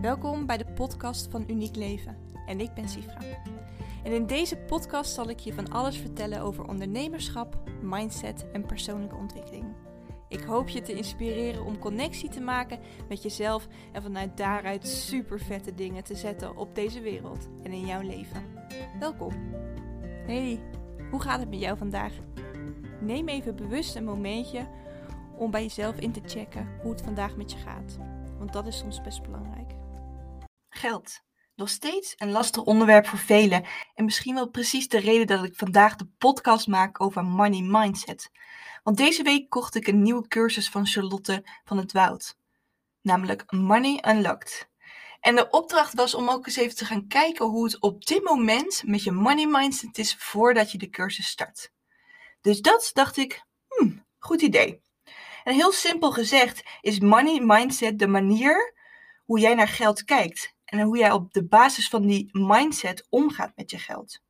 Welkom bij de podcast van Uniek Leven en ik ben Sifra. En in deze podcast zal ik je van alles vertellen over ondernemerschap, mindset en persoonlijke ontwikkeling. Ik hoop je te inspireren om connectie te maken met jezelf en vanuit daaruit super vette dingen te zetten op deze wereld en in jouw leven. Welkom. Hey, hoe gaat het met jou vandaag? Neem even bewust een momentje om bij jezelf in te checken hoe het vandaag met je gaat. Want dat is soms best belangrijk. Geld. Nog steeds een lastig onderwerp voor velen. En misschien wel precies de reden dat ik vandaag de podcast maak over money mindset. Want deze week kocht ik een nieuwe cursus van Charlotte van het Woud. Namelijk Money Unlocked. En de opdracht was om ook eens even te gaan kijken hoe het op dit moment met je money mindset is voordat je de cursus start. Dus dat dacht ik, hmm, goed idee. En heel simpel gezegd is money mindset de manier hoe jij naar geld kijkt en hoe jij op de basis van die mindset omgaat met je geld.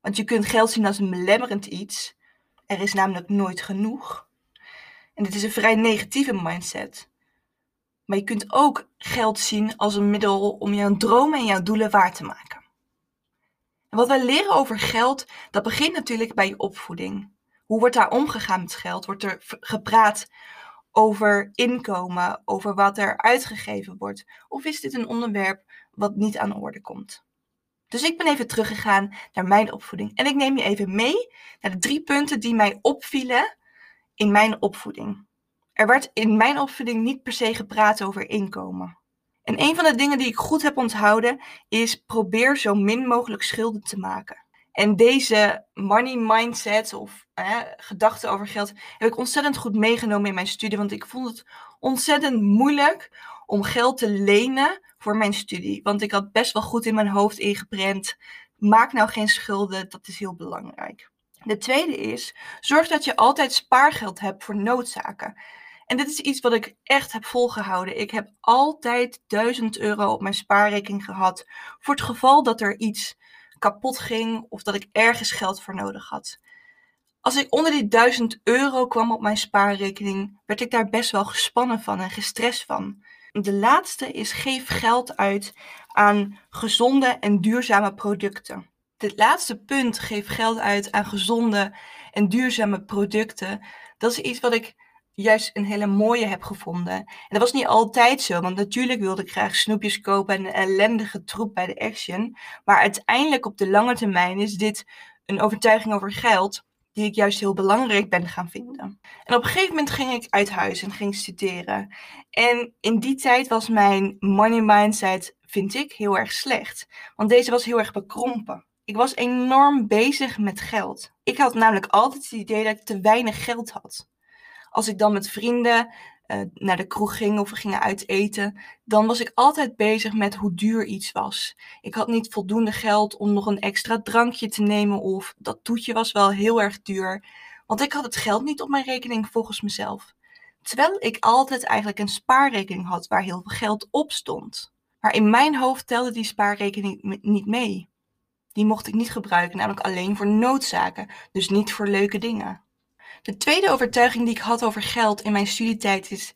Want je kunt geld zien als een belemmerend iets. Er is namelijk nooit genoeg. En dit is een vrij negatieve mindset. Maar je kunt ook geld zien als een middel om jouw dromen en jouw doelen waar te maken. En wat wij leren over geld, dat begint natuurlijk bij je opvoeding. Hoe wordt daar omgegaan met geld? Wordt er gepraat over inkomen, over wat er uitgegeven wordt? Of is dit een onderwerp wat niet aan de orde komt? Dus ik ben even teruggegaan naar mijn opvoeding. En ik neem je even mee naar de drie punten die mij opvielen in mijn opvoeding. Er werd in mijn opvoeding niet per se gepraat over inkomen. En een van de dingen die ik goed heb onthouden is probeer zo min mogelijk schulden te maken. En deze money mindset of gedachten over geld heb ik ontzettend goed meegenomen in mijn studie. Want ik vond het ontzettend moeilijk om geld te lenen voor mijn studie. Want ik had best wel goed in mijn hoofd ingeprent. Maak nou geen schulden, dat is heel belangrijk. De tweede is, zorg dat je altijd spaargeld hebt voor noodzaken. En dit is iets wat ik echt heb volgehouden. Ik heb altijd 1000 euro op mijn spaarrekening gehad. Voor het geval dat er iets kapot ging of dat ik ergens geld voor nodig had. Als ik onder die 1000 euro kwam op mijn spaarrekening, werd ik daar best wel gespannen van en gestrest van. De laatste is geef geld uit aan gezonde en duurzame producten. Dit laatste punt, geef geld uit aan gezonde en duurzame producten, dat is iets wat ik juist een hele mooie heb gevonden. En dat was niet altijd zo, want natuurlijk wilde ik graag snoepjes kopen en een ellendige troep bij de Action. Maar uiteindelijk op de lange termijn is dit een overtuiging over geld die ik juist heel belangrijk ben gaan vinden. En op een gegeven moment ging ik uit huis en ging studeren. En in die tijd was mijn money mindset, vind ik, heel erg slecht. Want deze was heel erg bekrompen. Ik was enorm bezig met geld. Ik had namelijk altijd het idee dat ik te weinig geld had als ik dan met vrienden uh, naar de kroeg ging of we gingen uit eten, dan was ik altijd bezig met hoe duur iets was. Ik had niet voldoende geld om nog een extra drankje te nemen of dat toetje was wel heel erg duur, want ik had het geld niet op mijn rekening volgens mezelf. Terwijl ik altijd eigenlijk een spaarrekening had waar heel veel geld op stond. Maar in mijn hoofd telde die spaarrekening niet mee. Die mocht ik niet gebruiken, namelijk alleen voor noodzaken, dus niet voor leuke dingen. De tweede overtuiging die ik had over geld in mijn studietijd is: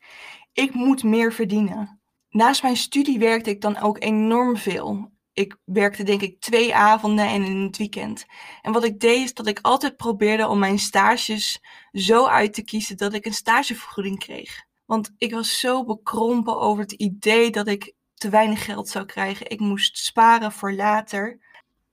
ik moet meer verdienen. Naast mijn studie werkte ik dan ook enorm veel. Ik werkte denk ik twee avonden en in het weekend. En wat ik deed is dat ik altijd probeerde om mijn stages zo uit te kiezen dat ik een stagevergoeding kreeg. Want ik was zo bekrompen over het idee dat ik te weinig geld zou krijgen. Ik moest sparen voor later.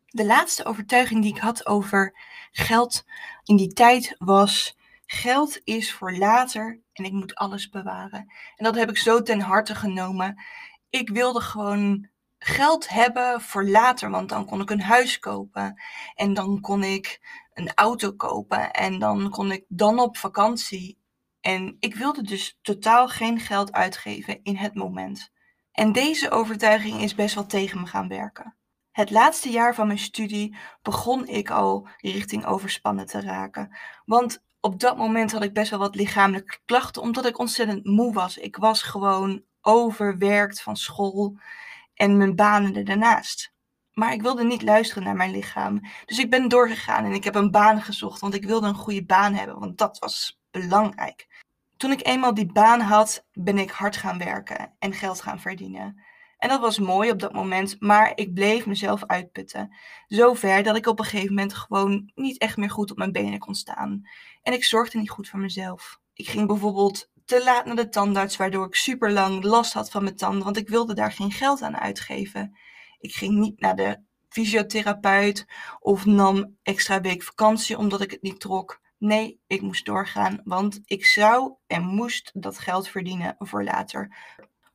De laatste overtuiging die ik had over geld in die tijd was: Geld is voor later en ik moet alles bewaren. En dat heb ik zo ten harte genomen. Ik wilde gewoon geld hebben voor later, want dan kon ik een huis kopen en dan kon ik een auto kopen en dan kon ik dan op vakantie. En ik wilde dus totaal geen geld uitgeven in het moment. En deze overtuiging is best wel tegen me gaan werken. Het laatste jaar van mijn studie begon ik al richting overspannen te raken. Want op dat moment had ik best wel wat lichamelijke klachten, omdat ik ontzettend moe was. Ik was gewoon overwerkt van school en mijn banen ernaast. Maar ik wilde niet luisteren naar mijn lichaam. Dus ik ben doorgegaan en ik heb een baan gezocht, want ik wilde een goede baan hebben, want dat was belangrijk. Toen ik eenmaal die baan had, ben ik hard gaan werken en geld gaan verdienen. En dat was mooi op dat moment, maar ik bleef mezelf uitputten. Zover dat ik op een gegeven moment gewoon niet echt meer goed op mijn benen kon staan. En ik zorgde niet goed voor mezelf. Ik ging bijvoorbeeld te laat naar de tandarts, waardoor ik super lang last had van mijn tanden, want ik wilde daar geen geld aan uitgeven. Ik ging niet naar de fysiotherapeut of nam extra week vakantie omdat ik het niet trok. Nee, ik moest doorgaan, want ik zou en moest dat geld verdienen voor later.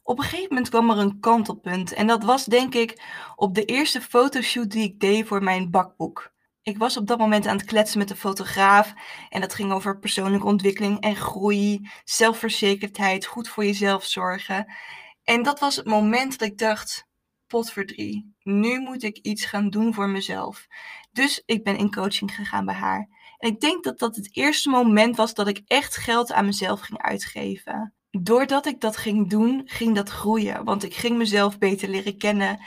Op een gegeven moment kwam er een kantelpunt en dat was denk ik op de eerste fotoshoot die ik deed voor mijn bakboek. Ik was op dat moment aan het kletsen met de fotograaf en dat ging over persoonlijke ontwikkeling en groei, zelfverzekerdheid, goed voor jezelf zorgen. En dat was het moment dat ik dacht, potverdrie, nu moet ik iets gaan doen voor mezelf. Dus ik ben in coaching gegaan bij haar. En ik denk dat dat het eerste moment was dat ik echt geld aan mezelf ging uitgeven. Doordat ik dat ging doen, ging dat groeien. Want ik ging mezelf beter leren kennen.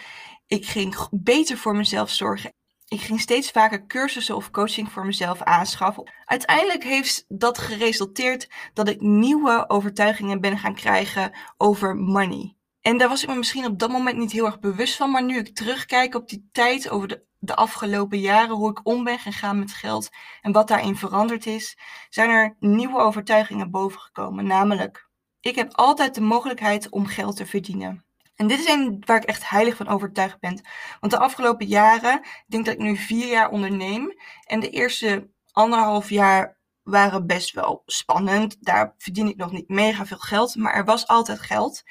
Ik ging beter voor mezelf zorgen. Ik ging steeds vaker cursussen of coaching voor mezelf aanschaffen. Uiteindelijk heeft dat geresulteerd dat ik nieuwe overtuigingen ben gaan krijgen over money. En daar was ik me misschien op dat moment niet heel erg bewust van. Maar nu ik terugkijk op die tijd over de, de afgelopen jaren, hoe ik om ben gegaan met geld en wat daarin veranderd is, zijn er nieuwe overtuigingen bovengekomen. Namelijk, ik heb altijd de mogelijkheid om geld te verdienen. En dit is een waar ik echt heilig van overtuigd ben. Want de afgelopen jaren, ik denk dat ik nu vier jaar onderneem. En de eerste anderhalf jaar waren best wel spannend. Daar verdien ik nog niet mega veel geld, maar er was altijd geld.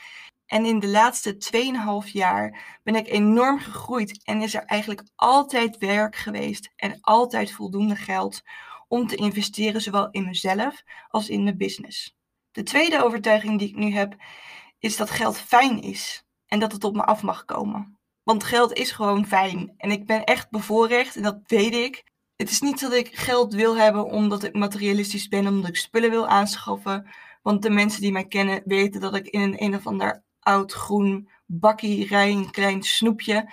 En in de laatste 2,5 jaar ben ik enorm gegroeid en is er eigenlijk altijd werk geweest en altijd voldoende geld om te investeren, zowel in mezelf als in de business. De tweede overtuiging die ik nu heb, is dat geld fijn is en dat het op me af mag komen. Want geld is gewoon fijn en ik ben echt bevoorrecht en dat weet ik. Het is niet dat ik geld wil hebben omdat ik materialistisch ben, omdat ik spullen wil aanschaffen. Want de mensen die mij kennen weten dat ik in een een of ander oud groen bakkie rij, een klein snoepje.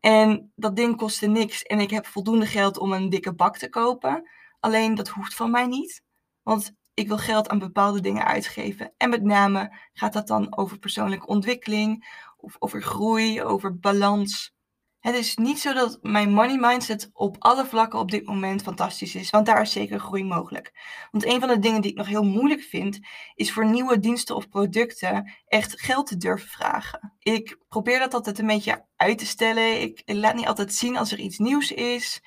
En dat ding kostte niks en ik heb voldoende geld om een dikke bak te kopen. Alleen dat hoeft van mij niet. Want ik wil geld aan bepaalde dingen uitgeven. En met name gaat dat dan over persoonlijke ontwikkeling, of over groei, over balans. Het is niet zo dat mijn money mindset op alle vlakken op dit moment fantastisch is, want daar is zeker groei mogelijk. Want een van de dingen die ik nog heel moeilijk vind, is voor nieuwe diensten of producten echt geld te durven vragen. Ik probeer dat altijd een beetje uit te stellen. Ik laat niet altijd zien als er iets nieuws is,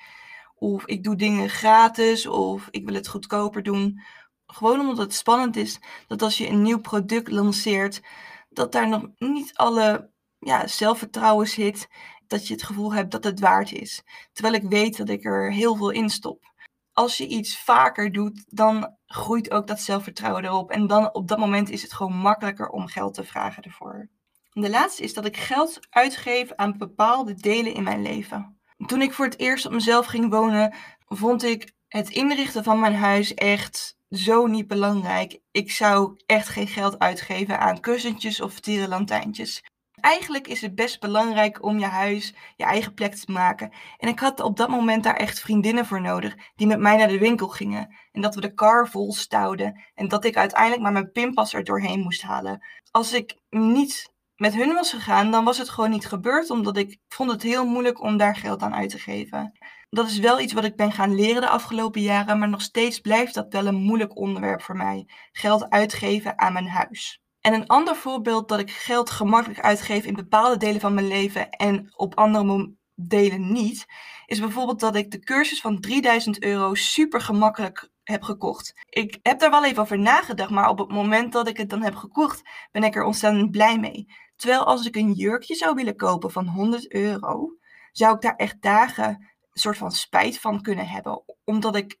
of ik doe dingen gratis, of ik wil het goedkoper doen. Gewoon omdat het spannend is dat als je een nieuw product lanceert, dat daar nog niet alle ja, zelfvertrouwen zit dat je het gevoel hebt dat het waard is. Terwijl ik weet dat ik er heel veel in stop. Als je iets vaker doet, dan groeit ook dat zelfvertrouwen erop. En dan op dat moment is het gewoon makkelijker om geld te vragen ervoor. De laatste is dat ik geld uitgeef aan bepaalde delen in mijn leven. Toen ik voor het eerst op mezelf ging wonen, vond ik het inrichten van mijn huis echt zo niet belangrijk. Ik zou echt geen geld uitgeven aan kussentjes of tierenlantijntjes. Eigenlijk is het best belangrijk om je huis je eigen plek te maken. En ik had op dat moment daar echt vriendinnen voor nodig die met mij naar de winkel gingen. En dat we de car vol stouwden. En dat ik uiteindelijk maar mijn pinpas er doorheen moest halen. Als ik niet met hun was gegaan, dan was het gewoon niet gebeurd. Omdat ik vond het heel moeilijk om daar geld aan uit te geven. Dat is wel iets wat ik ben gaan leren de afgelopen jaren. Maar nog steeds blijft dat wel een moeilijk onderwerp voor mij. Geld uitgeven aan mijn huis. En een ander voorbeeld dat ik geld gemakkelijk uitgeef in bepaalde delen van mijn leven en op andere delen niet, is bijvoorbeeld dat ik de cursus van 3000 euro super gemakkelijk heb gekocht. Ik heb daar wel even over nagedacht, maar op het moment dat ik het dan heb gekocht, ben ik er ontzettend blij mee. Terwijl als ik een jurkje zou willen kopen van 100 euro, zou ik daar echt dagen soort van spijt van kunnen hebben, omdat ik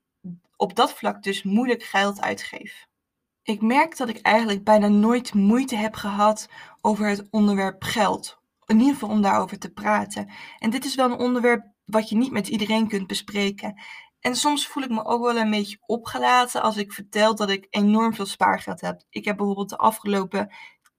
op dat vlak dus moeilijk geld uitgeef. Ik merk dat ik eigenlijk bijna nooit moeite heb gehad over het onderwerp geld. In ieder geval om daarover te praten. En dit is wel een onderwerp wat je niet met iedereen kunt bespreken. En soms voel ik me ook wel een beetje opgelaten als ik vertel dat ik enorm veel spaargeld heb. Ik heb bijvoorbeeld de afgelopen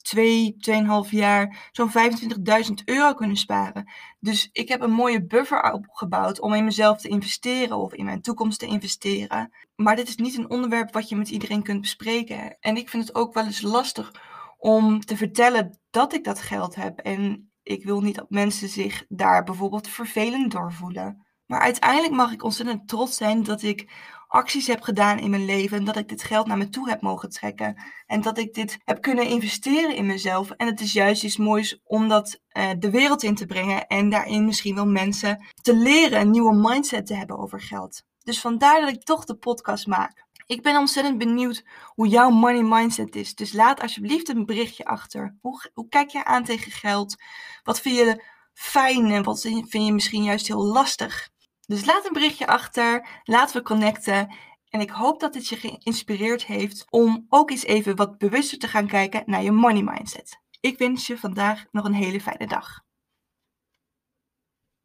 twee, tweeënhalf jaar zo'n 25.000 euro kunnen sparen. Dus ik heb een mooie buffer opgebouwd om in mezelf te investeren of in mijn toekomst te investeren. Maar dit is niet een onderwerp wat je met iedereen kunt bespreken. En ik vind het ook wel eens lastig om te vertellen dat ik dat geld heb. En Ik wil niet dat mensen zich daar bijvoorbeeld vervelend door voelen. Maar uiteindelijk mag ik ontzettend trots zijn dat ik acties heb gedaan in mijn leven en dat ik dit geld naar me toe heb mogen trekken. En dat ik dit heb kunnen investeren in mezelf. En het is juist iets moois om dat uh, de wereld in te brengen en daarin misschien wel mensen te leren een nieuwe mindset te hebben over geld. Dus vandaar dat ik toch de podcast maak. Ik ben ontzettend benieuwd hoe jouw money mindset is. Dus laat alsjeblieft een berichtje achter. Hoe, hoe kijk je aan tegen geld? Wat vind je fijn en wat vind je misschien juist heel lastig? Dus laat een berichtje achter, laten we connecten. En ik hoop dat dit je geïnspireerd heeft om ook eens even wat bewuster te gaan kijken naar je money mindset. Ik wens je vandaag nog een hele fijne dag.